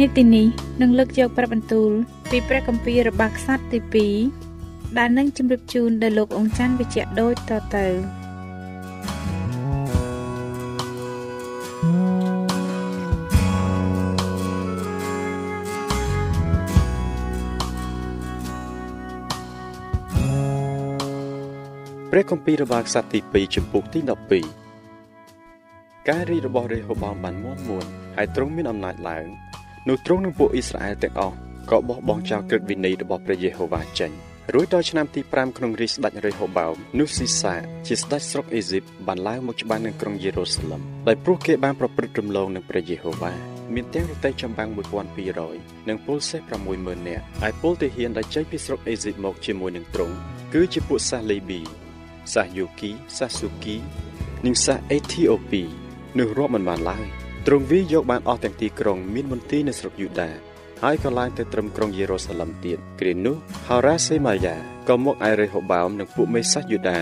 នេតិនេះនឹងលើកយកព្រះបន្ទូល ពីព្រះគម្ពីររបស់ខ្សត្រទី2ដែលនឹងជម្រាបជូនដល់លោកអង្ចាន់វិជ្ជៈដូចតទៅព្រះគម្ពីររបស់ខ្សត្រទី2ចំពុកទី12ការរីករបស់រេហូបោមបានមាំមួនហើយទ្រង់មានអំណាចឡើង នោះទ្រង់នឹងពួកអ៊ីស្រាអែលទាំងអស់ក៏បោះបង់ចោលក្រឹតវិន័យរបស់ព្រះយេហូវ៉ាចេញរួចដល់ឆ្នាំទី5ក្នុងរាជស្ដេចរេហូបោមនោះស៊ីសាជាស្ដេចស្រុកអេស៊ីបបានឡើងមកច្បាំងនឹងក្រុងយេរូសាឡឹមដោយព្រោះគេបានប្រព្រឹត្តរំលងនឹងព្រះយេហូវ៉ាមានទាំងរទេះចម្បាំង1200និងពលសេះ60000នាក់ហើយពលទាហានដែលចេញពីស្រុកអេស៊ីបមកជាមួយនឹងទ្រង់គឺជាពួកសាសលីប៊ីសាសយូគីសាសស៊ូគីនិងសាសអេធីអូពីនោះរាប់មិនបានឡើយ ទ្រង់វាយកបានអស់ទាំងទីក្រុង មានមន្ទីរនៅស្រុកយូដាហើយក៏ឡើងទៅត្រឹមក្រុងយេរូសាឡឹមទៀតគ្រានោះហោរ៉ាសេម៉ាយ៉ាក៏មកឯរេហូបោមនិងពួកមេសាសយូដា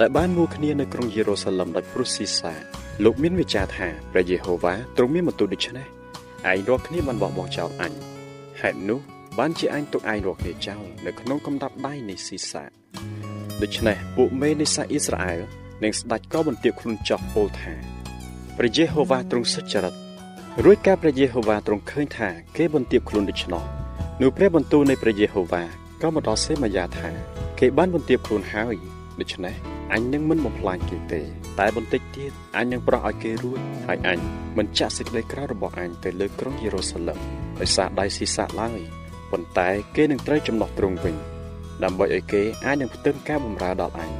ដែលបានមួគ្នានៅក្រុងយេរូសាឡឹមដោយព្រុសស៊ីសាលោកមានវិចារថាព្រះយេហូវ៉ាទ្រង់មានបន្ទូលដូច្នេះឯងរាល់គ្នាបានបោះបង់ចោលអញហេតុនោះបានជាអញទុកឯងរាល់គ្នាចោលនៅក្នុងកំដាប់ដៃនៃស៊ីសាដូច្នេះពួកមេនៃសាសអ៊ីស្រាអែលនិងស្ដេចក៏បន្ទាបខ្លួនចោះពោលថា ព្រះយេហូវ៉ាទ្រង់សុចរិតរួចការព្រះយេហូវ៉ាទ្រង់ឃើញថាគេបន្ទាបខ្លួនដូច្នោះនោះព្រះបន្ទូលនៃព្រះយេហូវ៉ាក៏មកដល់សេម៉ាយ៉ាថា គេបានបន្ទាបខ្លួនហើយដូច្នេះអញនឹងមិនបំផ្លាញគេទេ តែបន្តិចទៀតអញនឹងប្រោះឲ្យគេរួចហើយអញមិនចាក់សេចក្តីក្រោធរបស់អញទៅលើក្រុងយេរូសាឡឹមដោយសារដៃស៊ីសាឡើយប៉ុន្តែគេនឹងត្រូវចំណោះទ្រង់វិញដើម្បីឲ្យគេអាចនឹងផ្ទឹមការបម្រើដល់អញ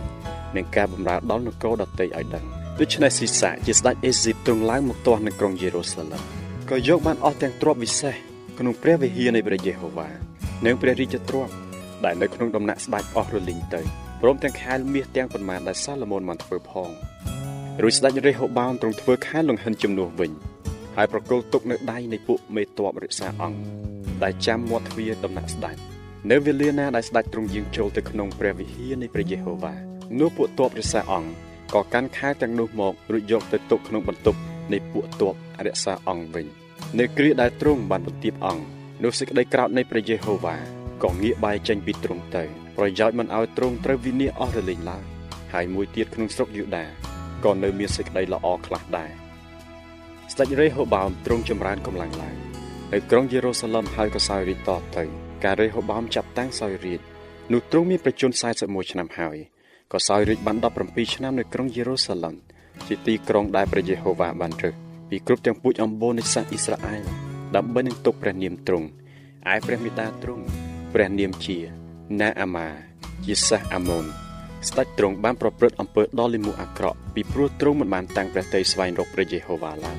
និងការបម្រើដល់នគរដតីឲ្យដឹង ដូច្នេះស៊ីសាជាស្ដេចអេស៊ីបទ្រង់ឡើងមកទាស់នៅក្រុងយេរូសាឡឹមក៏យកបានអស់ទាំងទ្រព្យវិសេសក្នុងព្រះវិហារនៃព្រះយេហូវ៉ានិងព្រះរាជទ្រព្យដែលនៅក្នុងដំណាក់ស្ដេចអស់រលីងទៅព្រមទាំងខែលមាសទាំងប៉ុន្មានដែលសាឡូមោនបានធ្វើផងរួចស្ដេចរេហូបោមទ្រង់ធ្វើខែលលង្ហិនជំនួសវិញហើយប្រគល់ទុកនៅដៃនៃពួកមេតបរិក្សាអង្គដែលចាំមាត់ទ្វារដំណាក់ស្ដេចនៅវេលាណាដែលស្ដេចទ្រង់យាងចូលទៅក្នុងព្រះវិហារនៃព្រះយេហូវ៉ានោះពួកទ័ពរិសាអង្គ ក៏កាន់ខែទាំងនោះមករួចយកទៅទុកក្នុងបន្ទប់នៃពួកទ័ពរក្សាអង្គវិញនៅគ្រាដែលទ្រង់បានបន្ទាបអង្គនោះសេចក្តីក្រោធនៃព្រះយេហូវ៉ាក៏ងាកបែរចេញពីទ្រង់ទៅប្រយោជន៍មិនឲ្យទ្រង់ត្រូវវិនិច្ឆ័យអស់រលីងឡើយហើយមួយទៀតក្នុងស្រុកយូដាក៏នៅមានសេចក្តីល្អខ្លះដែរស្ដេចរេហូបោមទ្រង់ចម្រើនកម្លាំងឡើងនៅក្រុងយេរូសាឡឹមហើយក៏សោយរាជតទៅ ការរេហូបោមចាប់តាំងសោយរាជនោះទ្រង់មានប្រជជន41ឆ្នាំហើយ ក៏សោយរាជបាន17ឆ្នាំនៅក្រុងយេរូសាឡឹមជាទីក្រុងដែលព្រះយេហូវ៉ាបានរើសពីគ្រប់ទាំងពូជអម្បូរនៃសាសអ៊ីស្រាអែលដើម្បីនឹងទុកព្រះនាមទ្រង់ឯព្រះមេតាទ្រង់ព្រះនាមជាណាអាម៉ាជាសាសអាម៉ូនស្ដេចទ្រង់បានប្រព្រឹត្តអំពើដ៏លិមួអាក្រក់ពីព្រោះទ្រង់មិនបានតាំងព្រះតីស្វែងរកព្រះយេហូវ៉ាឡើយ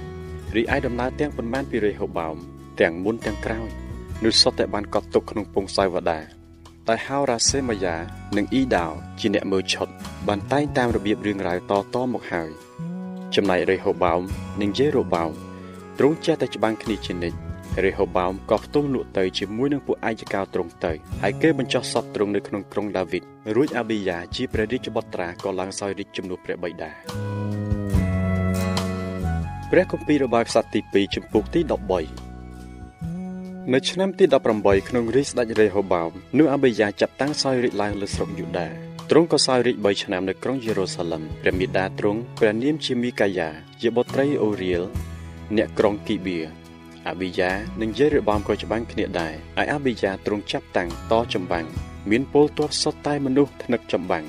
រីឯដំណើរទាំងប៉ុន្មានពីរេហូបោមទាំងមុនទាំងក្រោយនោះសុទ្ធតែបានកត់ទុកក្នុងពងសាយវតា តែហោរ៉ាសេម៉ាយ៉ានិងអ៊ីដាវជាអ្នកមើលឆុតបានតែងតាមរបៀបរឿងរ៉ាវតតមកហើយចំណែករេហូបោមនិងយេរូបោមទ្រង់ចេះតែច្បាំងគ្នាជានិច្ចហរេហូបោមក៏ផ្ទុំលក់ទៅជាមួយនឹងពួកអាយកោទ្រង់ទៅហើយគេបញ្ចុះសពទ្រង់នៅក្នុងក្រុងដាវីតរួចអាប៊ីយ៉ាជាព្រះរាជបុត្រាក៏ឡើងសោយរាជជំនួសព្រះបិតាព្រះគម្ពីររបស់ខ្សត្រទី2ចំពុកទី13 នៅឆ្នាំទី18ក្នុងរាជស្ដេចរេហូបោមនោះអាប៊ីយ៉ាចាប់តាំងសោយរាជឡើងលើស្រុកយូដាទ្រង់ក៏សោយរាជ3ឆ្នាំនៅក្រុងយេរូសាឡឹមព្រះមេដាទ្រង់ព្រះនាមជាមីកាយ៉ាជាបុត្រីអូរៀលអ្នកក្រុងគីបៀអាប៊ីយ៉ានិងយេរ៉េបាមក៏ច្បាំងគ្នាដែរហើយអាប៊ីយ៉ាទ្រង់ចាប់តាំងតចម្បាំងមានពលទ័ពសុទ្ធតែមនុស្សថ្នឹកចម្បាំង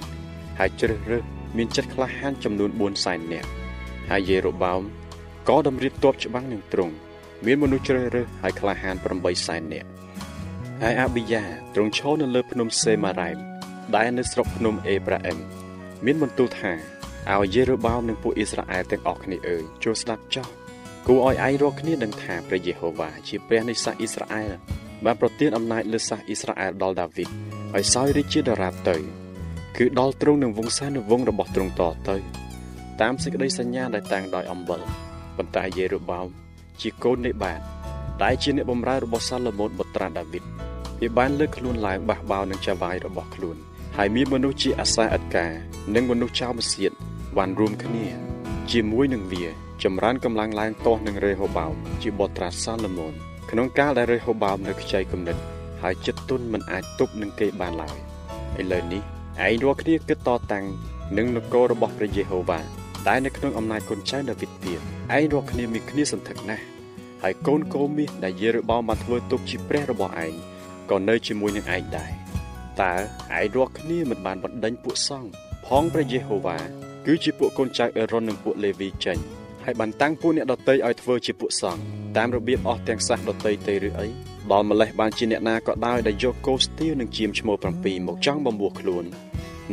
ហើយជ្រើសរើសមានចិត្តក្លាហានចំនួន4សែននាក់ហើយយេរ៉ូបាមក៏តម្រៀបទ័ពច្បាំងនឹងទ្រង់ មានមនុស្សជ្រើសរើសហើយក្លាហាន8សែននាក់ហើយអាប៊ីយ៉ាទ្រង់ឈរនៅលើភ្នំសេម៉ារ៉ែមដែលនៅស្រុកភ្នំអេប្រាអឹមមានបន្ទូលថាឲ្យយេរូបោមនិងពួកអ៊ីស្រាអែលទាំងអស់គ្នាអើយចូលស្ដាប់ចោះគួរឲ្យឯងរាល់គ្នាដឹងថាព្រះយេហូវ៉ាជាព្រះនៃសាសអ៊ីស្រាអែលបានប្រទានអំណាចលើសាសអ៊ីស្រាអែលដល់ដាវីតឲ្យសោយរាជជាដរាបទៅ គឺដល់ទ្រង់នឹងវង្សានុវង្សរបស់ទ្រង់តទៅ តាមសេចក្តីសញ្ញាដែលតាំងដោយអំបិលប៉ុន្តែយេរូបោម ជាកូននៃបាទដែលជាអ្នកបម្រើរបស់សាឡូមោនបុត្រាដាវីតវាបានលើកខ្លួនឡើងបះបោនឹងចាវាយរបស់ខ្លួនហើយមានមនុស្សជាអាសាអិតកានិងមនុស្សចៅមសៀតបានរួមគ្នា ជាមួយនឹងវាចម្រើនកម្លាំងឡើងទាស់នឹងរេហូបោមជាបុត្រាសាឡូមោនក្នុងកាលដែលរេហូបោមនៅខ្ចីគំនិតហើយចិត្តទុនមិនអាចទប់នឹងគេបានឡើយឥឡូវនេះឯងរាល់គ្នាគិតតតាំងនឹងនគររបស់ព្រះយេហូវ៉ា ដែលនៅក្នុងអំណាចកូនចៅដាវីតទៀតឯងរាល់គ្នាមានគ្នាសន្ធឹកណាស់ហើយកូនកូមាសដែលយេរូបោមបានធ្វើទុកជាព្រះរបស់ឯងក៏នៅជាមួយនឹងឯងដែរតើឯងរាល់គ្នាមិនបានបណ្ដេញពួកសង្ឃផងព្រះយេហូវ៉ាគឺជាពួកកូនចៅអេរ៉ុននិងពួកលេវីចេញហើយបានតាំងពួកអ្នកដតីឲ្យធ្វើជាពួកសង្ឃតាមរបៀបអស់ទាំងសាសដតីទេឬអីដល់ម្លេះបានជាអ្នកណាក៏ដោយដែលយកគោស្ទៀវនិងជាមឈ្មោះ7មកចង់បំពោះខ្លួន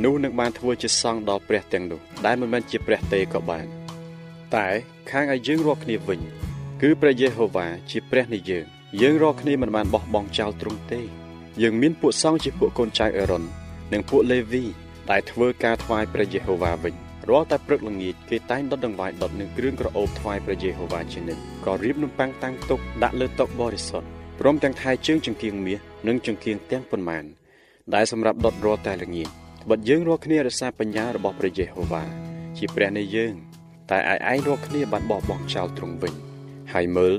នោះនឹងបានធ្វើជាសង្ឃដល់ព្រះទាំងនោះដែលមិនមែនជាព្រះទេក៏បានតែខាងឲ្យយើងរាល់គ្នាវិញ គឺព្រះយេហូវ៉ាជាព្រះនៃយើងយើងរាល់គ្នាមិនបានបោះបង់ចោលទ្រង់ទេ យើងមានពួកសង្ឃជាពួកកូនចៅអេរ៉ុននិងពួកលេវីដែលធ្វើការថ្វាយព្រះយេហូវ៉ាវិញរាល់តែព្រឹកល្ងាចគេតែងដុតដង្វាយដុតនឹងគ្រឿងក្រអូបថ្វាយព្រះយេហូវ៉ាជានិច្ចក៏រៀបនំប៉័ងតាំងទុកដាក់លើតុបរិសុទ្ធព្រមទាំងថែជើងចង្គៀងមាសនិងចង្គៀងទាំងប៉ុន្មានដែលសម្រាប់ដុតរាល់តែល្ងាច ត្បិតយើងរាល់គ្នារក្សាបញ្ញារបស់ព្រះយេហូវ៉ាជាព្រះនៃយើង តែឯឯងរាល់គ្នាបានបោះបង់ចោលទ្រង់វិញហើយមើល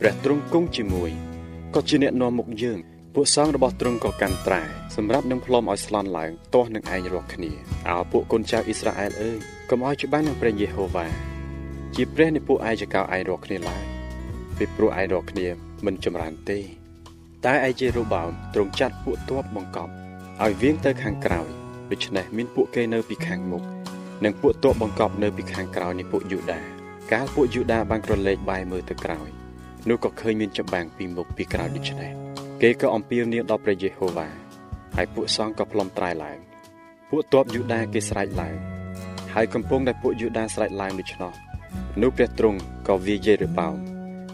ព្រះទ្រង់គង់ជាមួយក៏ជាអ្នកនាំមុខយើងពួកសង្ឃរបស់ទ្រង់ក៏កាន់ត្រែសម្រាប់នឹងផ្លុំឲ្យស្លន់ឡើងទាស់នឹងឯងរាល់គ្នាអោពួកកូនចៅអ៊ីស្រាអែលអើយកុំឲ្យច្បាស់នឹងព្រះយេហូវ៉ាជាព្រះនៃពួកឯងចកោឯងរាល់គ្នាឡើយពីព្រោះឯងរាល់គ្នាមិនចម្រើនទេ តែឯជារូបោមទ្រង់ចាត់ពួកទ័ពបង្កប់ឲ្យវៀងទៅខាងក្រោយ ដូច្នេះមានពួកគេនៅពីខាងមុខនិងពួកទ័ពបង្កប់នៅពីខាងក្រោយនៃពួកយូដាកាលពួកយូដាបានក្រឡេកបែរមើលទៅក្រោយនោះក៏ឃើញមានចម្បាំងពីមុខពីក្រោយដូច្នេះគេក៏អំពាវនាវដល់ព្រះយេហូវ៉ាហើយពួកសង្ឃក៏ផ្លុំត្រែឡើងពួកទ័ពយូដាគេស្រែកឡើងហើយកំពុងតែពួកយូដាស្រែកឡើងដូច្នោះនោះព្រះទ្រង់ក៏វាយយេរូបោម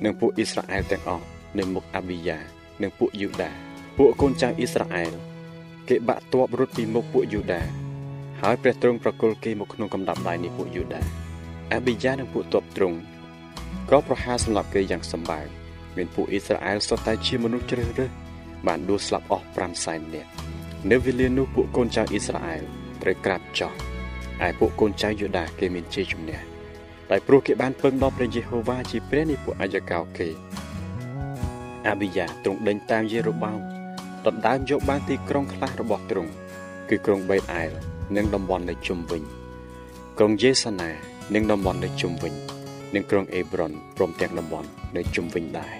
និងពួកអ៊ីស្រាអែលទាំងអស់នៅមុខអាប៊ីយ៉ានិងពួកយូដាពួកកូនចៅអ៊ីស្រាអែល គេបាក់ទ័ពរត់ពីមុខពួកយូដា ហើយព្រះទ្រង់ប្រគល់គេមកក្នុងកម្ដាប់ដៃនៃពួកយូដាអាប៊ីយ៉ានិងពួកទ័ពទ្រង់ក៏ប្រហារសម្លាប់គេយ៉ាងសម្បើមមានពួកអ៊ីស្រាអែលសុទ្ធតែជាមនុស្សជ្រើសរើសបានដួលស្លាប់អស់5សែននាក់នៅវេលានោះពួកកូនចៅអ៊ីស្រាអែលត្រូវក្រាបចុះឯពួកកូនចៅយូដាគេមានជ័យជំនះដោយព្រោះគេបានពឹងដល់ព្រះយេហូវ៉ាជាព្រះនៃពួកអាយកោគេអាប៊ីយ៉ាទ្រង់ដេញតាមយេរូបោម ដណ្ដើមយកបានទីក្រុងខ្លះរបស់ទ្រង់គឺក្រុងបេតអែលនិងតំបន់នៅជុំវិញក្រុងយេសាណានិងតំបន់នៅជុំវិញនិងក្រុងអេប្រុនព្រមទាំងតំបន់នៅជុំវិញដែរ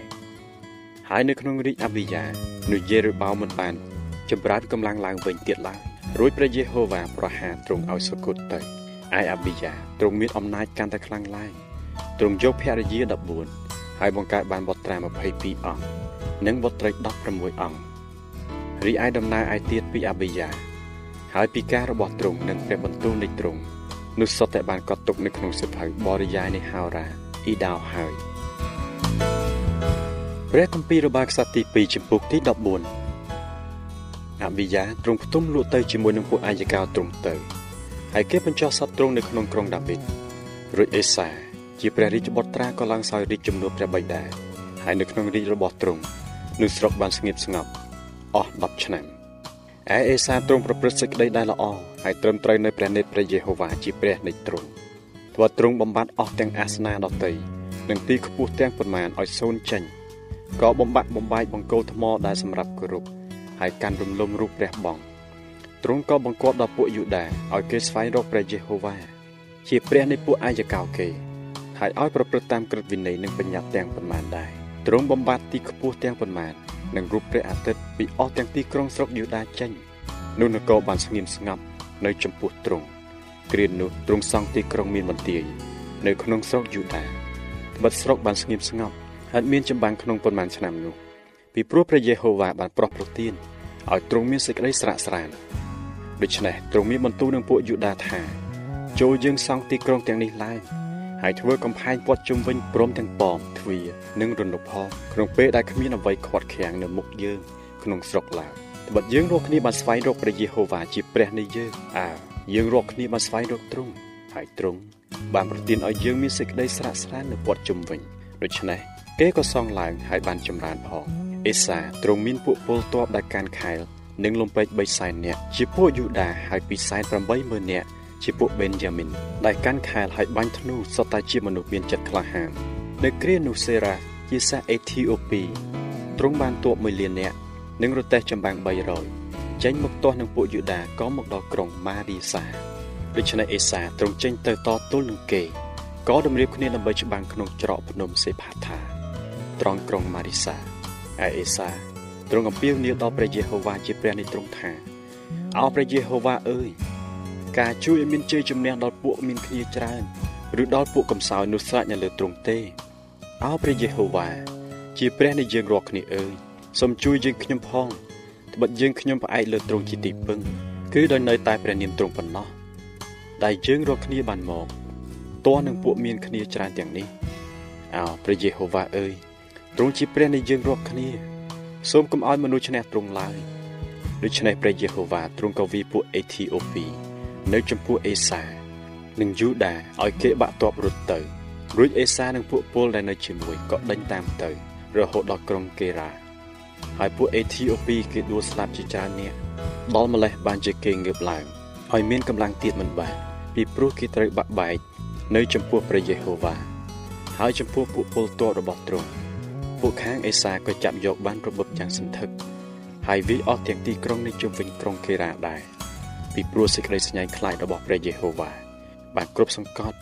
ហើយនៅក្នុងរាជអាប៊ីយ៉ានោះយេរូបោមមិនបានចម្រើនកម្លាំងឡើងវិញទៀតឡើយរួចព្រះយេហូវ៉ាប្រហារទ្រង់ឲ្យសុគតទៅឯអាប៊ីយ៉ាទ្រង់មានអំណាចកាន់តែខ្លាំងឡើងទ្រង់យកភរិយា14ហើយបង្កើតបានបុត្រា22អង្គនិងបុត្រី16អង្គ រីឯដំណើរឯទៀតពីអាប៊ីយ៉ាហើយពីការរបស់ទ្រង់និងព្រះបន្ទូលនៃទ្រង់នោះសុទ្ធតែបានកត់ទុកនៅក្នុងសិភៅបរិយាយនៃហោរាអ៊ីដោហើយព្រះគម្ពីររបស់ខ្សត្រទី2ចំពុកទី14អបិយាទ្រង់ផ្ទុំលក់ទៅជាមួយនឹងពួកអាយកោទ្រង់ទៅហើយគេបញ្ចុះសត្វទ្រង់នៅក្នុងក្រុងដាវីតរួចអេសា ជាព្រះរាជបុត្រាក៏ឡើងសោយរាជជំនួសព្រះបិតាហហើយនៅក្នុងរាជរបស់ទ្រង់នោះស្រុកបានស្ងៀមស្ងប់ អស់10ឆ្នាំឯអេសាទ្រង់ប្រព្រឹត្តសេចក្តីដែលល្អហើយត្រឹមត្រូវនៅព្រះនេតព្រះយេហូវ៉ាជាព្រះនៃទ្រង់ព្រោះទ្រង់បំបត្តិអស់ទាំងអាសនាដតីនិងទីខ្ពស់ទាំងប៉ុន្មានឲ្យសូន្យចេញក៏បំបាក់បំបាយបង្គោលថ្មដែលសម្រាប់គោរពហើយកាន់រំលំរូបព្រះបងទ្រង់ក៏បង្គាប់ដល់ពួកយូដាឲ្យគេស្វែងរកព្រះយេហូវ៉ាជាព្រះនៃពួកអាយកោគេហើយឲ្យប្រព្រឹត្តតាមក្រឹតវិន័យនិងបញ្ញត្តិទាំងប៉ុន្មានដែរ ទ្រង់បំបត្តិទីខ្ពស់ទាំងប៉ុន្មាននិងរូបព្រះអាទិត្យពីអស់ទាំងទីក្រុងស្រុកយូដាចេញនោះនគរបានស្ងៀមស្ងាត់នៅចំពោះទ្រង់គ្រានោះទ្រង់សង់ទីក្រុងមានបន្ទាយនៅក្នុងស្រុកយូដាបិទស្រុកបានស្ងៀមស្ងាត់ហើយមានចម្បាំងក្នុងប៉ុន្មានឆ្នាំនោះពីព្រោះព្រះយេហូវ៉ាបានប្រោះប្រទានឲ្យទ្រង់មានសេចក្តីស្រាក់ស្រានដូច្នេះទ្រង់មានបន្ទូលនឹងពួកយូដាថា ចូលយើងសង់ទីក្រុងទាំងនេះឡើង ហើយធ្វើកំផែងព័ទ្ធជុំវិញព្រមទាំងប៉មទ្វារនិងរនុកផងក្នុងពេលដែលគ្មានអ្វីខាត់ខាំងនៅមុខយើងក្នុងស្រុកឡើយត្បិតយើងរកគ្នាបានស្វែងរកព្រះយេហូវ៉ាជាព្រះនៃយើងអើយើងរកគ្នាបានស្វែងរកទ្រង់ហើយទ្រង់បានប្រទានឲ្យយើងមានសេចក្តីស្រាក់ស្រាននៅព័ទ្ធជុំវិញដូច្នេះគេក៏សង់ឡើងហើយបានចម្រើនផងអេសាទ្រង់មានពួកពលទ័ពដែលកាន់ខែលនិងលំពេច3សែននាក់ជាពួកយូដាហើយពីសែន80000នាក់ ជាពួកបេនយ៉ាមីនដែលកាន់ខែលហើយបាញ់ធ្នូសុទ្ធតែជាមនុស្សមានចិត្តក្លាហាននៅគ្រានោះសេរ៉ាជាសាសអេធីអូពីទ្រង់បានទ័ព1លាននាក់និងរទេះចម្បាំង300ចេញមកទាស់នឹងពួកយូដាក៏មកដល់ក្រុងម៉ារីសាដូច្នេះអេសាទ្រង់ចេញទៅតទល់នឹងគេក៏តម្រៀបគ្នាដើម្បីច្បាំងក្នុងច្រកភ្នំសេផាថាត្រង់ក្រុងម៉ារីសាឯអេសាទ្រង់អំពាវនាវដល់ព្រះយេហូវ៉ាជាព្រះនៃទ្រង់ថាអោព្រះយេហូវ៉ាអើយ ការជួយឲ្យមានជ័យជំនះដល់ពួកមានគ្នាច្រើនឬដល់ពួកកំសោយនោះស្រេចនៅលើទ្រង់ទេអោព្រះយេហូវ៉ាជាព្រះនៃយើងរាល់គ្នាអើយសូមជួយយើងខ្ញុំផងត្បិតយើងខ្ញុំផ្អែកលើទ្រង់ជាទីពឹងគឺដោយនៅតែព្រះនាមទ្រង់ប៉ុណ្ណោះដែលយើងរាល់គ្នាបានមកតើនឹងពួកមានគ្នាច្រើនទាំងនេះអោព្រះយេហូវ៉ាអើយទ្រង់ជាព្រះនៃយើងរាល់គ្នាសូមកុំឲ្យមនុស្សឈ្នះទ្រង់ឡើយដូច្នេះព្រះយេហូវ៉ាទ្រង់ក៏វាពួកអេធីអូពី នៅចំពោះអេសានិងយូដាឲ្យគេបាក់ទ័ពរត់ទៅរួចអេសានិងពួកពលដែលនៅជាមួយក៏ដេញតាមទៅ រហូតដល់ក្រុងកេរ៉ាហើយពួកអេធីអូពីគេដួលស្លាប់ជាច្រើននាក់ដល់ម្លេះបានជាគេងើបឡើងឲ្យមានកម្លាំងទៀតមិនបានពីព្រោះគេត្រូវបាក់បែកនៅចំពោះព្រះយេហូវ៉ាហើយចំពោះពួកពលទ័ពរបស់ទ្រង់ពួកខាងអេសាក៏ចាប់យកបានរបបយ៉ាងសន្ធឹកហើយវាអស់ទាំងទីក្រុងនៃជុំវិញក្រុងកេរ៉ាដែរ ពីព្រោះសេចក្តីស្ញាញ់ខ្លាចរបស់ព្រះយេហូវ៉ាបានគ្រប់សង្កត់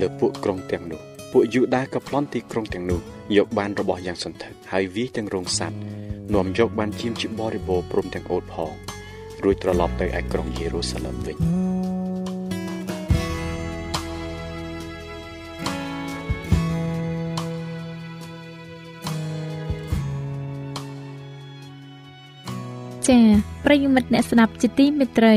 លើពួកក្រុងទាំងនោះពួកយូដាក៏ប្លន់ទីក្រុងទាំងនោះយកបានរបស់យ៉ាងសន្ធឹកហើយវាទាំងរោងសัตว์នាំយកបានជាមជាបរិបូរព្រមទាំងអូតផងរួចត្រឡប់ទៅឯក្រុងយេរូសាឡឹមវិញចា៎ប្រិយមិត្តអ្នកស្ដាប់ជាទីមេត្រី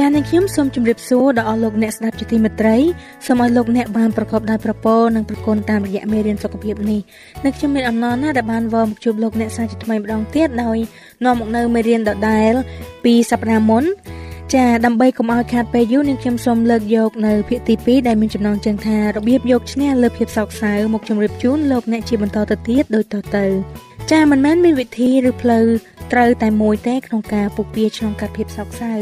ចា៎នាងខ្ញុំសូមជម្រាបសួរដល់អស់លោកអ្នកស្ដាប់ជាទីមេត្រីសូមឲ្យលោកអ្នកបានប្រកបដោយប្រពរនិងប្រគុណតាមរយៈមេរៀនសុខភាពនេះនាងខ្ញុំមានអំណរណាស់ដែលបានវិលមកជួបលោកអ្នកសាជាថ្មីម្ដងទៀតដោយនាំមកនៅមេរៀនដដែលពីសប្ដាហ៍មុនចាដើម្បីកុំឲ្យខាតពេលយូរនាងខ្ញុំសូមលើកយកនៅភាគទី2ដែលមានចំណងជើងថារបៀបយកឈ្នះលើភាពសោកសៅមកជម្រាបជូនលោកអ្នកជាបន្តទៅទៀតដូចតទៅ ចាមិនមែនមានវិធីឬផ្លូវត្រូវតែមួយទេក្នុងការពុះពៀឆ្លងកាត់ភាពសោកសៅ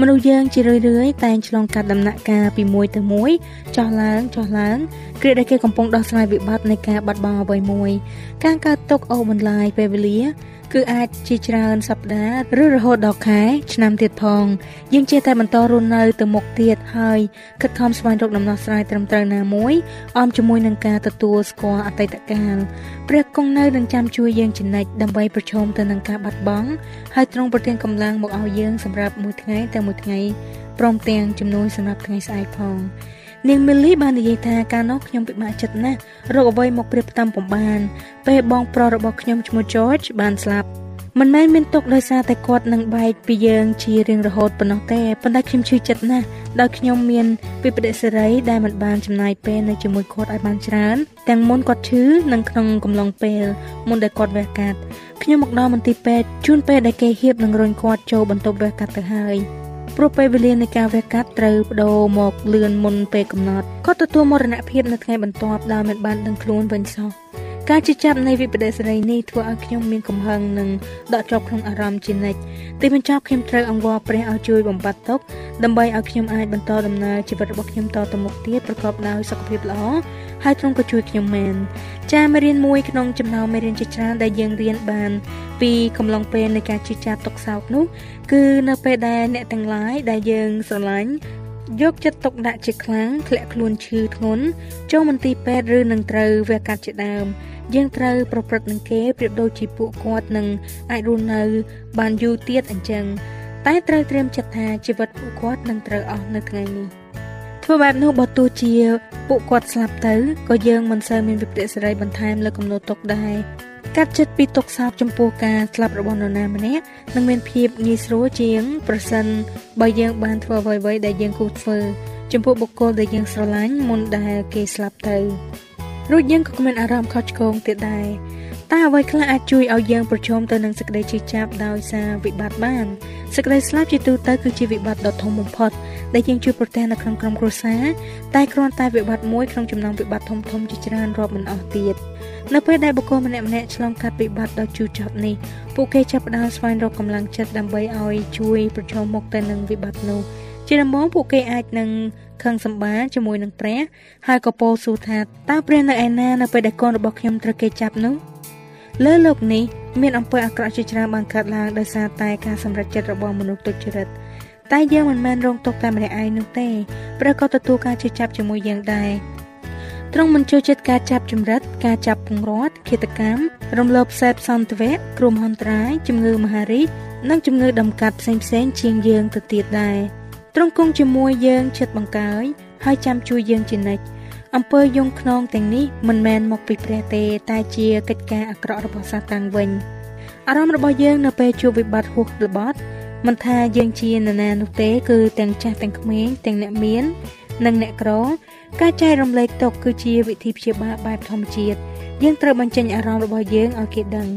មនុស្សយើងជារឿយៗតែងឆ្លងកាត់ដំណាក់កាលពីមួយទៅមួយចោះឡើងចោះឡើងគ្រាដែលគេកំពុងដោះស្រាយវិបត្តិនៃការបាត់បង់អ្វីមួយ ការកើតទុកអូបន្លាយពេលវេលា គឺអាចជាច្រើនសប្តាហ៍ឬរហូតដល់ខែឆ្នាំទៀតផង យើងជាតែបន្តរស់នៅទៅមុខទៀតហើយខិតខំស្វែងរកដំណោះស្រាយត្រឹមត្រូវណាមួយអមជាមួយនឹងការទទួលស្គាល់អតីតកាលព្រះគង់នៅនឹងចាំជួយយើងជានិច្ចដើម្បីប្រឈមទៅនឹងការបាត់បង់ហើយទ្រង់ប្រទានកម្លាំងមកឲ្យយើងសម្រាប់មួយថ្ងៃតែមួយថ្ងៃព្រមទាំងជំនួយសម្រាប់ថ្ងៃស្អែកផង នាងមីលីបាននិយាយថាកាលនោះខ្ញុំពិបាកចិត្តណាស់រកអ្វីមកព្រៀបផ្ទំពំបាន ពេលបងប្រុសរបស់ខ្ញុំឈ្មោះ George បានស្លាប់មិនមែនមានទុកដោយសារតែគាត់នឹងបែកពីយើងជារៀងរហូតប៉ុណ្ណោះទេប៉ុន្តែខ្ញុំឈឺចិត្តណាស់ដោយខ្ញុំមានវិបត្តិសេរីដែលមិនបានចំណាយពេលនៅជាមួយគាត់ឲ្យបានច្រើនទាំងមុនគាត់ឈឺនិងក្នុងកំឡុងពេលមុនដែលគាត់វះកាត់ខ្ញុំមកដល់មន្ទីរពេទ្យជួនពេលដែលគេហៀបនឹងរុញគាត់ចូលបន្ទប់វះកាត់ទៅហើយ ព្រោះពេលវេលានៃការវះកាត់ត្រូវបដូរមកលឿនមុនពេលកំណត់គាត់ទទួលមរណភាពនៅថ្ងៃបន្ទាប់ដោយមិនបានដឹងខ្លួនវិញសោះ ការជិះចាប់នៃវិបត្តិសេរីនេះធ្វើឲ្យខ្ញុំមានកំហឹងនិងដកជាប់ក្នុងអារម្មណ៍ជានិច្ចទីបញ្ចប់ខ្ញុំត្រូវអង្វរព្រះឲ្យជួយបំបត្តិទុកដើម្បីឲ្យខ្ញុំអាចបន្តដំណើរជីវិតរបស់ខ្ញុំតទៅមុខទៀតប្រកបដោយសុខភាពល្អហើយទ្រង់ក៏ជួយខ្ញុំមែនចាមេរៀនមួយក្នុងចំណោមមេរៀនជាច្រើនដែលយើងរៀនបានពីកំឡុងពេលនៃការជិះចាប់ទុកសោកនោះគឺនៅពេលដែលអ្នកទាំងឡាយដែលយើងស្រឡាញ់យកចិត្តទុកដាក់ជាខ្លាំងធ្លាក់ខ្លួនឈឺធ្ងន់ចូលមន្ទីរពេទ្យឬនឹងត្រូវវះកាត់ជាដើម យើងត្រូវប្រព្រឹត្តនឹងគេប្រៀបដូចជាពួកគាត់នឹងអាចរស់នៅ បានយូរទៀតអញ្ចឹងតែត្រូវត្រៀមចិត្តថាជីវិតពួកគាត់នឹងត្រូវអស់នៅថ្ងៃនេះធ្វើបែបនោះបើទោះជាពួកគាត់ស្លាប់ទៅក៏យើងមិនសូវមានវិបត្តិសេរីបន្ថែមលើកំណត់ទុកដែរកាត់ចិត្តពីទុកសោកចំពោះការស្លាប់របស់នរណាម្នាក់នឹងមានភាពងាយស្រួលជាង ប្រសិនបើយើងបានធ្វើអ្វីៗដែលយើងគួរធ្វើ ចំពោះបុគ្គលដែលយើងស្រឡាញ់មុនដែលគេស្លាប់ទៅ រួចយើងក៏មានអារម្មណ៍ខុសឆ្គងទៀតដែរតែអ្វីខ្លះអាចជួយឲ្យយើងប្រឈមទៅនឹងសេចក្តីជឿចាប់ដោយសារវិបត្តិបានសេចក្តីស្លាប់ជាទូទៅគឺជាវិបត្តិដ៏ធំបំផុតដែលយើងជួបប្រទះនៅក្នុងក្រុមគ្រួសារតែគ្រាន់តែវិបត្តិមួយក្នុងចំណោមវិបត្តិធំធំជាច្រើនរាប់មិនអស់ទៀតនៅពេលដែលបុគ្គលម្នាក់ម្នាក់ឆ្លងកាត់វិបត្តិដ៏ជូរចត់នេះពួកគេចាប់ផ្ដើមស្វែងរកកម្លាំងចិត្តដើម្បីឲ្យជួយប្រឈមមុខទៅនឹងវិបត្តិនោះ ជាដំបូងពួកគេអាចនឹងខឹងសម្បាជាមួយនឹងព្រះ ហើយក៏ពោលសួរថាតើព្រះនៅឯណានៅពេលដែលកូនរបស់ខ្ញុំត្រូវគេចាប់នោះលើលោកនេះមានអំពើអាក្រក់ជាច្រើនបានកើតឡើងដោយសារតែការសម្រេចចិត្តរបស់មនុស្សទុច្ចរិតតែយើងមិនមែនរងទុក្ខតែម្នាក់ឯងនោះទេព្រះក៏ទទួលការជឿចាប់ជាមួយយើងដែរទ្រង់មិនចូលចិត្តការចាប់ចម្រិត ការចាប់ពង្រត់ឃាតកម្មរំលោភសេពសន្តិវៈគ្រោះមហន្តរាយជំងឺមហារីកនិងជំងឺដំកាត់ផ្សេងៗជាងយើងទៅទៀតដែរ ទ្រង់គង់ជាមួយយើងចិត្តបង្កើយហើយចាំជួយយើងជានិច្ចអំពើយងខ្នងទាំងនេះមិនមែនមកពីព្រះទេ តែជាកិច្ចការអាក្រក់របស់សាតាំងវិញអារម្មណ៍របស់យើងនៅពេលជួបវិបត្តិហួសល្បត់មិនថាយើងជានរណានោះទេ គឺទាំងចាស់ទាំងក្មេងទាំងអ្នកមាន និងអ្នកក្រការចែករំលែកទុកគឺជាវិធីព្យាបាលបែបធម្មជាតិយើងត្រូវបញ្ចេញអារម្មណ៍របស់យើងឲ្យគេដឹង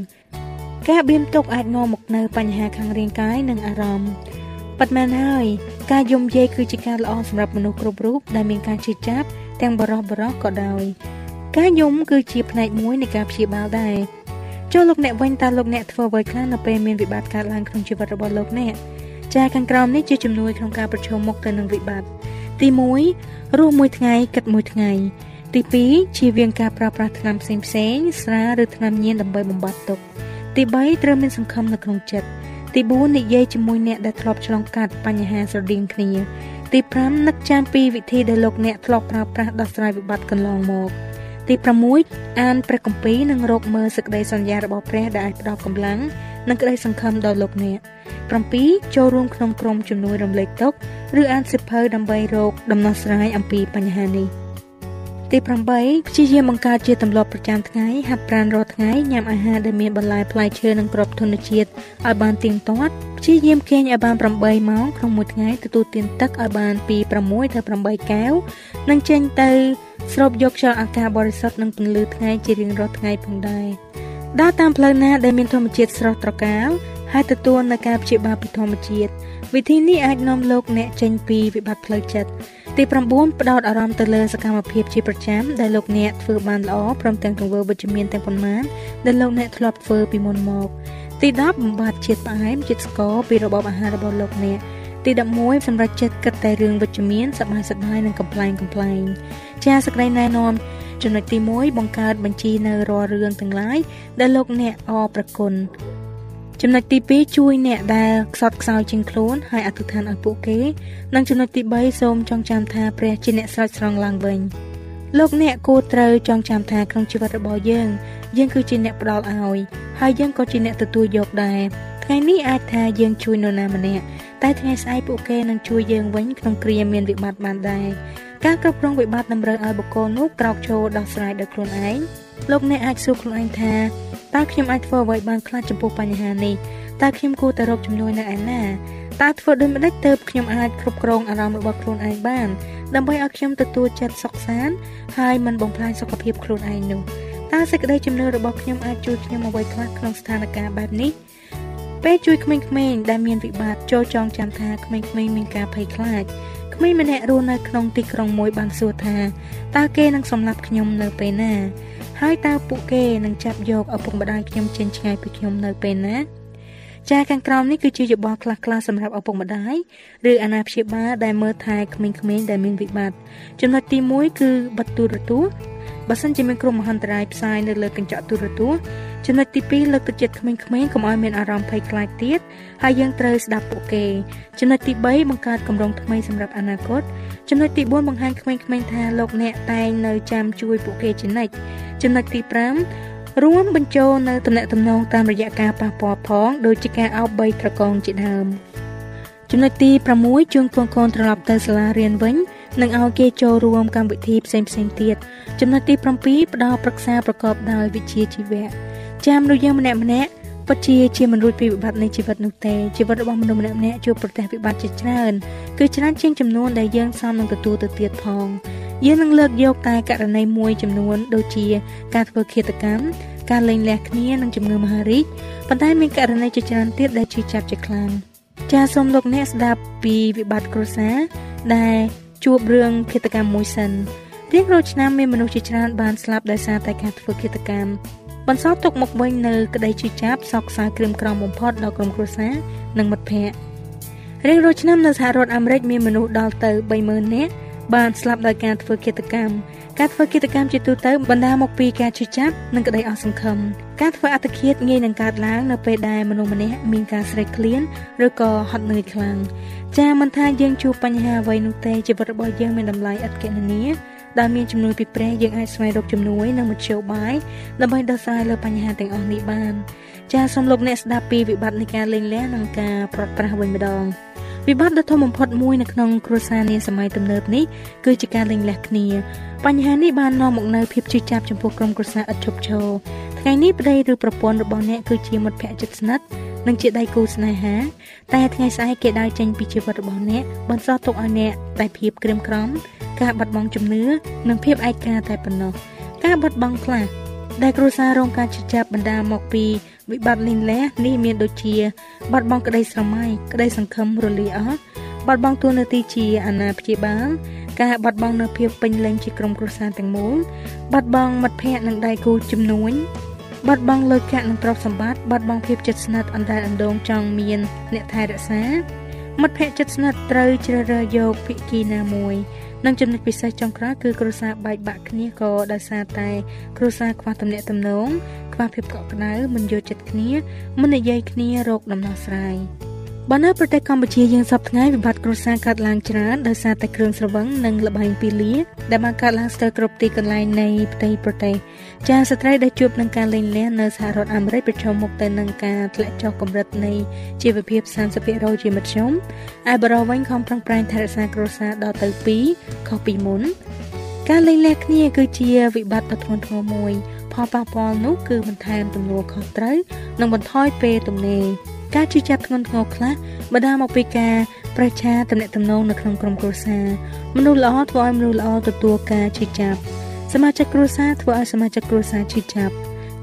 ការបៀមទុកអាចនាំមកនូវបញ្ហាខាងរាងកាយនិងអារម្មណ៍ ប៉ិតមែនហើយការយំយាយគឺជាការល្អសម្រាប់មនុស្សគ្រប់រូបដែលមានការជឿចាប់ទាំងបរោះបរោះក៏ដោយការយំគឺជាផ្នែកមួយនៃការព្យាបាលដែរចូលលោកអ្នកវិញតើលោកអ្នកធ្វើអ្វីខ្លះនៅពេលមានវិបត្តិកើតឡើងក្នុងជីវិតរបស់លោកអ្នកចាខាងក្រោមនេះជាជំនួយក្នុងការប្រឈមមុខទៅនឹងវិបត្តិទី1រស់មួយថ្ងៃគិតមួយថ្ងៃទី2ជៀសវាងការប្រើប្រាស់ថ្នាំផ្សេងផ្សេងស្រាឬថ្នាំញៀនដើម្បីបំបត្តិទុក្ខទី3ត្រូវមានសង្ឃឹមនៅក្នុងចិត្ត ទី4និយាយជាមួយអ្នកដែលធ្លាប់ឆ្លងកាត់បញ្ហាស្រដៀងគ្នា ទី5នឹកចាំពីវិធីដែលលោកអ្នកធ្លាប់ប្រើប្រាស់ដោះស្រាយវិបត្តិកន្លងមកទី6អានព្រះគម្ពីរនិងរកមើលសេចក្តីសន្យារបស់ព្រះដែលអាចផ្ដល់កម្លាំងនិងក្តីសង្ឃឹមដល់លោកអ្នក7ចូលរួមក្នុងក្រុមជំនួយរំលែកទុក្ខឬអានសិភៅដើម្បីរកដំណោះស្រាយអំពីបញ្ហានេះ ទី8ព្យាយាមបង្កើតជាទម្លាប់ប្រចាំថ្ងៃហាត់ប្រាណរាល់ថ្ងៃញ៉ាំអាហារដែលមានបន្លែផ្លែឈើនិងគ្រាប់ធនជាតិឲ្យបានទៀងទាត់ព្យាយាមគេងឲ្យបាន8ម៉ោងក្នុងមួយថ្ងៃទទួលទានទឹកឲ្យបានពី6ទៅ8កែវនិងចេញទៅស្រូបយកខ្យល់អាកាសបរិសុទ្ធនិងពន្លឺថ្ងៃជារៀងរាល់ថ្ងៃផងដែរដើរតាមផ្លូវណាដែលមានធម្មជាតិស្រស់ត្រកាលហើយទទួលនូវការព្យាបាលពីធម្មជាតិវិធីនេះអាចនាំលោកអ្នកចេញពីវិបត្តិផ្លូវចិត្ត ទី9ផ្ដោតអារម្មណ៍ទៅលើសកម្មភាពជាប្រចាំដែលលោកអ្នកធ្វើបានល្អព្រមទាំងទង្វើវិជ្ជមានទាំងប៉ុន្មានដែលលោកអ្នកធ្លាប់ធ្វើពីមុនមកទី10បំបត្តិជាតិផ្អែមជាតិស្ករពីរបបអាហាររបស់លោកអ្នកទី11សម្រាប់ចិត្តគិតតែរឿងវិជ្ជមានសប្បាយសប្បាយនិងកំ pl ែងកំ pl ែងចាសសេចក្តីណែនាំចំណុចទី1បង្កើតបញ្ជីនៅរាល់រឿងទាំងឡាយដែលលោកអ្នកអរប្រគុណ ចំណុចទី2ជួយអ្នកដែលខ្សត់ខ្សោយជាងខ្លួនហើយអធិដ្ឋានឲ្យពួកគេនិងចំណុចទី3សូមចងចាំថាព្រះជាអ្នកស្រោចស្រង់ឡើងវិញលោកអ្នកគួរត្រូវចងចាំថាក្នុងជីវិតរបស់យើង យើងគឺជាអ្នកផ្ដល់ឲ្យហើយយើងក៏ជាអ្នកទទួលយកដែរថ្ងៃនេះអាចថាយើងជួយនរណាម្នាក់តែថ្ងៃស្អែកពួកគេនឹងជួយយើងវិញក្នុងគ្រាមានវិបត្តិបានដែរការគ្រប់គ្រងវិបត្តិតម្រូវឲ្យបុគ្គលនោះក្រោកឈរដោះស្រាយដោយខ្លួនឯង លោកអ្នកអាចសួរខ្លួនឯងថាតើខ្ញុំអាចធ្វើអ្វីបានខ្លះចំពោះបញ្ហានេះតើខ្ញុំគួរទៅរកជំនួយនៅឯណាតើធ្វើដូចម្តេចទើបខ្ញុំអាចគ្រប់គ្រងអារម្មណ៍របស់ខ្លួនឯងបាន ដើម្បីឲ្យខ្ញុំទទួលចិត្តសុខសាន្តហើយមិនបំផ្លាញសុខភាពខ្លួនឯងនោះតើសេចក្តីជំនឿរបស់ខ្ញុំអាចជួយខ្ញុំអ្វីខ្លះក្នុងស្ថានភាពបែបនេះពេលជួយក្មេងៗដែលមានវិបត្តិចូលចងចាំថាក្មេងៗមានការភ័យខ្លាចក្មេងម្នាក់រស់នៅក្នុងទីក្រុងមួយបានសួរថាតើគេនឹងសម្លាប់ខ្ញុំនៅពេលណា ហើយតើពួកគេនឹងចាប់យកឪពុកម្ដាយខ្ញុំចេញឆ្ងាយពីខ្ញុំនៅពេលណាចាខាងក្រោមនេះគឺជាយោបល់ខ្លះៗសម្រាប់ឪពុកម្ដាយឬអាណាព្យាបាលដែលមើលថែក្មេងៗដែលមានវិបត្តិចំណុចទី1គឺបិទទូរទស្សន៍ បើសិនជាមានគ្រោះមហន្តរាយផ្សាយនៅលើកញ្ចក់ទូរទស្សន៍ចំណុចទី2លើកទឹកចិត្តក្មេងៗកុំឲ្យមានអារម្មណ៍ភ័យខ្លាចទៀតហើយយើងត្រូវស្ដាប់ពួកគេចំណុចទី3បង្កើតគម្រោងថ្មីសម្រាប់អនាគតចំណុចទី4បង្ហាញក្មេងៗថាលោកអ្នកតែងនៅចាំជួយពួកគេជានិច្ចចំណុចទី5រួមបញ្ចូលនៅតំណែងតំណងតាមរយៈការប៉ះពាល់ផងដូចជាការអោបបីត្រកងជាដើមចំណុចទី6ជួងកូនកូនត្រឡប់ទៅសាលារៀនវិញ និងឲ្យគេចូលរួមកម្មវិធីផ្សេងផ្សេងទៀតចំណុចទី7ផ្ដល់ប្រឹក្សាប្រកបដោយវិជ្ជាជីវៈចាំមនុស្សយើងម្នាក់ម្នាក់ពិតជាជាមិនរួចពីវិបត្តិនៃជីវិតនោះទេជីវិតរបស់មនុស្សម្នាក់ម្នាក់ជួបប្រទះវិបត្តិជាច្រើនគឺច្រើនជាងចំនួនដែលយើងសមនឹងទទួលទៅទៀតផងយើងនឹងលើកយកតែករណីមួយចំនួនដូចជា ការធ្វើឃាតកម្មការលែងលះគ្នានិងជំងឺមហារីកប៉ុន្តែមានករណីជាច្រើនទៀតដែលជឿចាប់ជាខ្លាំងចាសសូមលោកអ្នកស្ដាប់ពីវិបត្តិគ្រួសារដែល ជួបរឿងឃាតកម្មមួយសិនរៀងរាល់ឆ្នាំមានមនុស្សជាច្រើនបានស្លាប់ដោយសារតែការធ្វើឃាតកម្មបន្សល់ទុកមកវិញនៅក្តីជឿចាប់សោកសៅក្រៀមក្រំបំផុតដល់ក្រុមគ្រួសារនិងមិត្តភ័ក្តិរៀងរាល់ឆ្នាំនៅសហរដ្ឋអាមេរិកមានមនុស្សដល់ទៅ30000នាក់បានស្លាប់ដោយការធ្វើឃាតកម្ម ការធ្វើឃាតកម្មជាទូទៅបណ្ដាលមកពីការជឿចាប់និងក្តីអស់សង្ឃឹមការធ្វើអត្តឃាតងាយនឹងកើតឡើងនៅពេលដែលមនុស្សម្នាក់មានការស្រេកឃ្លានឬក៏ហត់នឿយខ្លាំងចាមិនថាយើងជួបបញ្ហាអ្វីនោះទេជីវិតរបស់យើងមានតម្លៃឥតគណនាដែលមានជំនួយពីព្រះយើងអាចស្វែងរកជំនួយនិងមធ្យោបាយដើម្បីដោះស្រាយលើបញ្ហាទាំងអស់នេះបានចាសូមលោកអ្នកស្ដាប់ពីវិបត្តិនៃការលេងលះនិងការប្រត់ប្រាស់វិញម្ដង វិបត្តិដ៏ធំបំផុតមួយនៅក្នុងគ្រួសារនាសម័យទំនើបនេះគឺជាការលេងលះគ្នាបញ្ហានេះបាននាំមកនូវភាពជឿចាប់ចំពោះក្រុមគ្រួសារឥតឈប់ឈរថ្ងៃនេះប្តីឬប្រពន្ធរបស់អ្នកគឺជាមិត្តភក្តិជិតស្និទ្ធនិងជាដៃគូស្នេហា តែថ្ងៃស្អែកគេដើរចេញពីជីវិតរបស់អ្នកបន្សល់ទុកឲ្យអ្នកតែភាពក្រៀមក្រំការបាត់បង់ជំនឿនិងភាពឯកាតែប៉ុណ្ណោះការបាត់បង់ខ្លះដែលគ្រួសាររងការជិះចាប់បណ្ដាលមកពី វិបត្តិលីងលះនេះមានដូចជាបាត់បង់ក្តីស្រមៃក្តីសង្ឃឹមរលាអស់បាត់បង់តួនាទីជាអាណាព្យាបាលការបាត់បង់នូវភាពពេញលេញជាក្រុមគ្រួសារទាំងមូលបាត់បង់មិត្តភ័ក្តិនិងដៃគូជំនួញបាត់បង់លុយកាក់និងទ្រព្យសម្បត្តិបាត់បង់ភាពជិតស្និទ្ធអណ្ដែតអណ្ដូងចង់មានអ្នកថែរក្សាមិត្តភ័ក្តិជិតស្និទ្ធត្រូវជ្រើសរើសយកភិក្ខីណាមួយនិងចំណុចពិសេសចុងក្រោយគឺគ្រួសារបែកបាក់គ្នាក៏ដោយសារតែគ្រួសារខ្វះទំនាក់ទំនង ខ្វះភាពកក់ក្ដៅមិនយល់ចិត្តគ្នាមិននិយាយគ្នារោគដំណោះស្រាយបើនៅប្រទេសកម្ពុជាយើងសពថ្ងៃវិបត្តិគ្រួសារកើតឡើងច្រើនដោយសារតែគ្រឿងស្រវឹងនិងលបែងពីលាដែលបានកើតឡើងស្ទើរគ្រប់ទីកន្លែងនៃផ្ទៃប្រទេសចាស្ត្រីដែលជួបនឹងការលែងលះនៅសហរដ្ឋអាមេរិកប្រឈមមុខទៅនឹងការធ្លាក់ចុះកម្រិតនៃជីវភាព30%ជាមធ្យមឯបរិវវិញខំប្រឹងប្រែងថែរក្សាគ្រួសារដល់ទៅ2ខុសពីមុនការលែងលះគ្នាគឺជាវិបត្តិដ៏ធ្ងន់ធ្ងរមួយ ផលប៉ះពាល់នោះគឺបន្ថែមទំនួលខុសត្រូវនិងបន្ថយពេលទំនេរការជឿចាប់ធ្ងន់ធ្ងរខ្លះបណ្ដាលមកពីការប្រឆាតំណែងតំណងនៅក្នុងក្រុមគ្រួសារមនុស្សល្អធ្វើឲ្យមនុស្សល្អទទួលការជឿចាប់សមាជិកគ្រួសារធ្វើឲ្យសមាជិកគ្រួសារជឿចាប់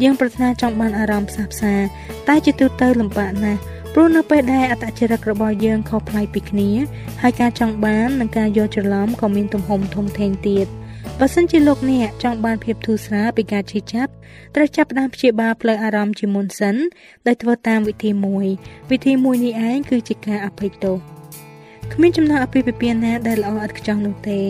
យើងប្រាថ្នាចង់បានអារម្មណ៍ផ្សះផ្សាតែជាទូទៅលំបាកណាស់ព្រោះនៅពេលដែលអត្តចរិតរបស់យើងខុសប្លែកពីគ្នាហើយការចង់បាននិងការយល់ច្រឡំក៏មានទំហំធំធេងទៀត បើសិនជាលោកអ្នកចង់បានភាពធូរស្រាលពីការឈឺចាប់ត្រូវចាប់ផ្ដើមព្យាបាលផ្លូវអារម្មណ៍ជាមុនសិនដោយធ្វើតាមវិធីមួយ វិធីមួយនេះឯងគឺជាការអភ័យទោសគ្មានចំណងអភិភិពានណាដែលល្អឥតខ្ចោះនោះទេ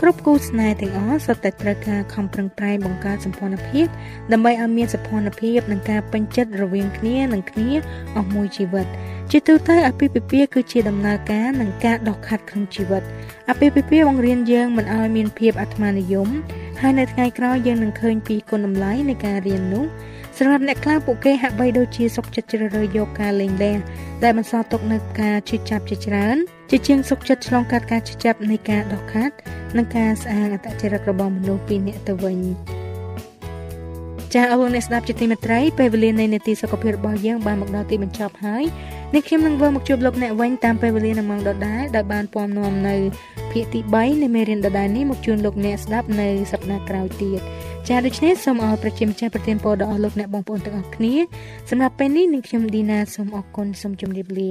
គ្រប់គូស្នេហ៍ទាំងអស់សុទ្ធតែត្រូវការខំប្រឹងប្រែងបង្កើតសម្ព័ន្ធភាពដើម្បីឲ្យមានសម្ព័ន្ធភាពនិងការពេញចិត្តរវាងគ្នានិងគ្នាអស់មួយជីវិតជាទូទៅអភិភិពាគឺជាដំណើរការនិងការដោះខាត់ក្នុងជីវិតអភិភិពាបង្រៀនយើងមិនឲ្យមានភាពអាត្មានិយមហើយនៅថ្ងៃក្រោយយើងនឹងឃើញពីគុណតម្លៃនៃការរៀននោះ សម្រាប់អ្នកខ្លះពួកគេហាក់បីដូចជាសុខចិត្តជ្រើសរើសយកការលេងលះដែលបន្សល់ទុកនូវការឈឺចាប់ជាច្រើនជាជាងសុខចិត្តឆ្លងកាត់ការឈឺចាប់នៃការដោះខាត់និងការស្អាងអត្តចរិតរបស់មនុស្សពីអ្នកទៅវិញ ចាអរគុណអ្នកស្ដាប់ជាទីមេត្រីពេលវេលានៃនេតិសុខភាពរបស់យើងបានមកដល់ទីបញ្ចប់ហើយនេះខ្ញុំនឹងវិលមកជួបលោកអ្នកវិញតាមពេលវេលានៅម៉ោងដដែលដែលបានពំនាំនៅភាគទី3នៃមេរៀនដដែលនេះមកជូនលោកអ្នកស្ដាប់នៅសប្ដាហ៍ក្រោយទៀតចាដូច្នេះសូមអរប្រជាម្ចាស់ប្រទានពរដល់អស់លោកអ្នកបងប្អូនទាំងអស់គ្នាសម្រាប់ពេលនេះនឹងខ្ញុំឌីណាសូមអរគុណសូមជម្រាបលា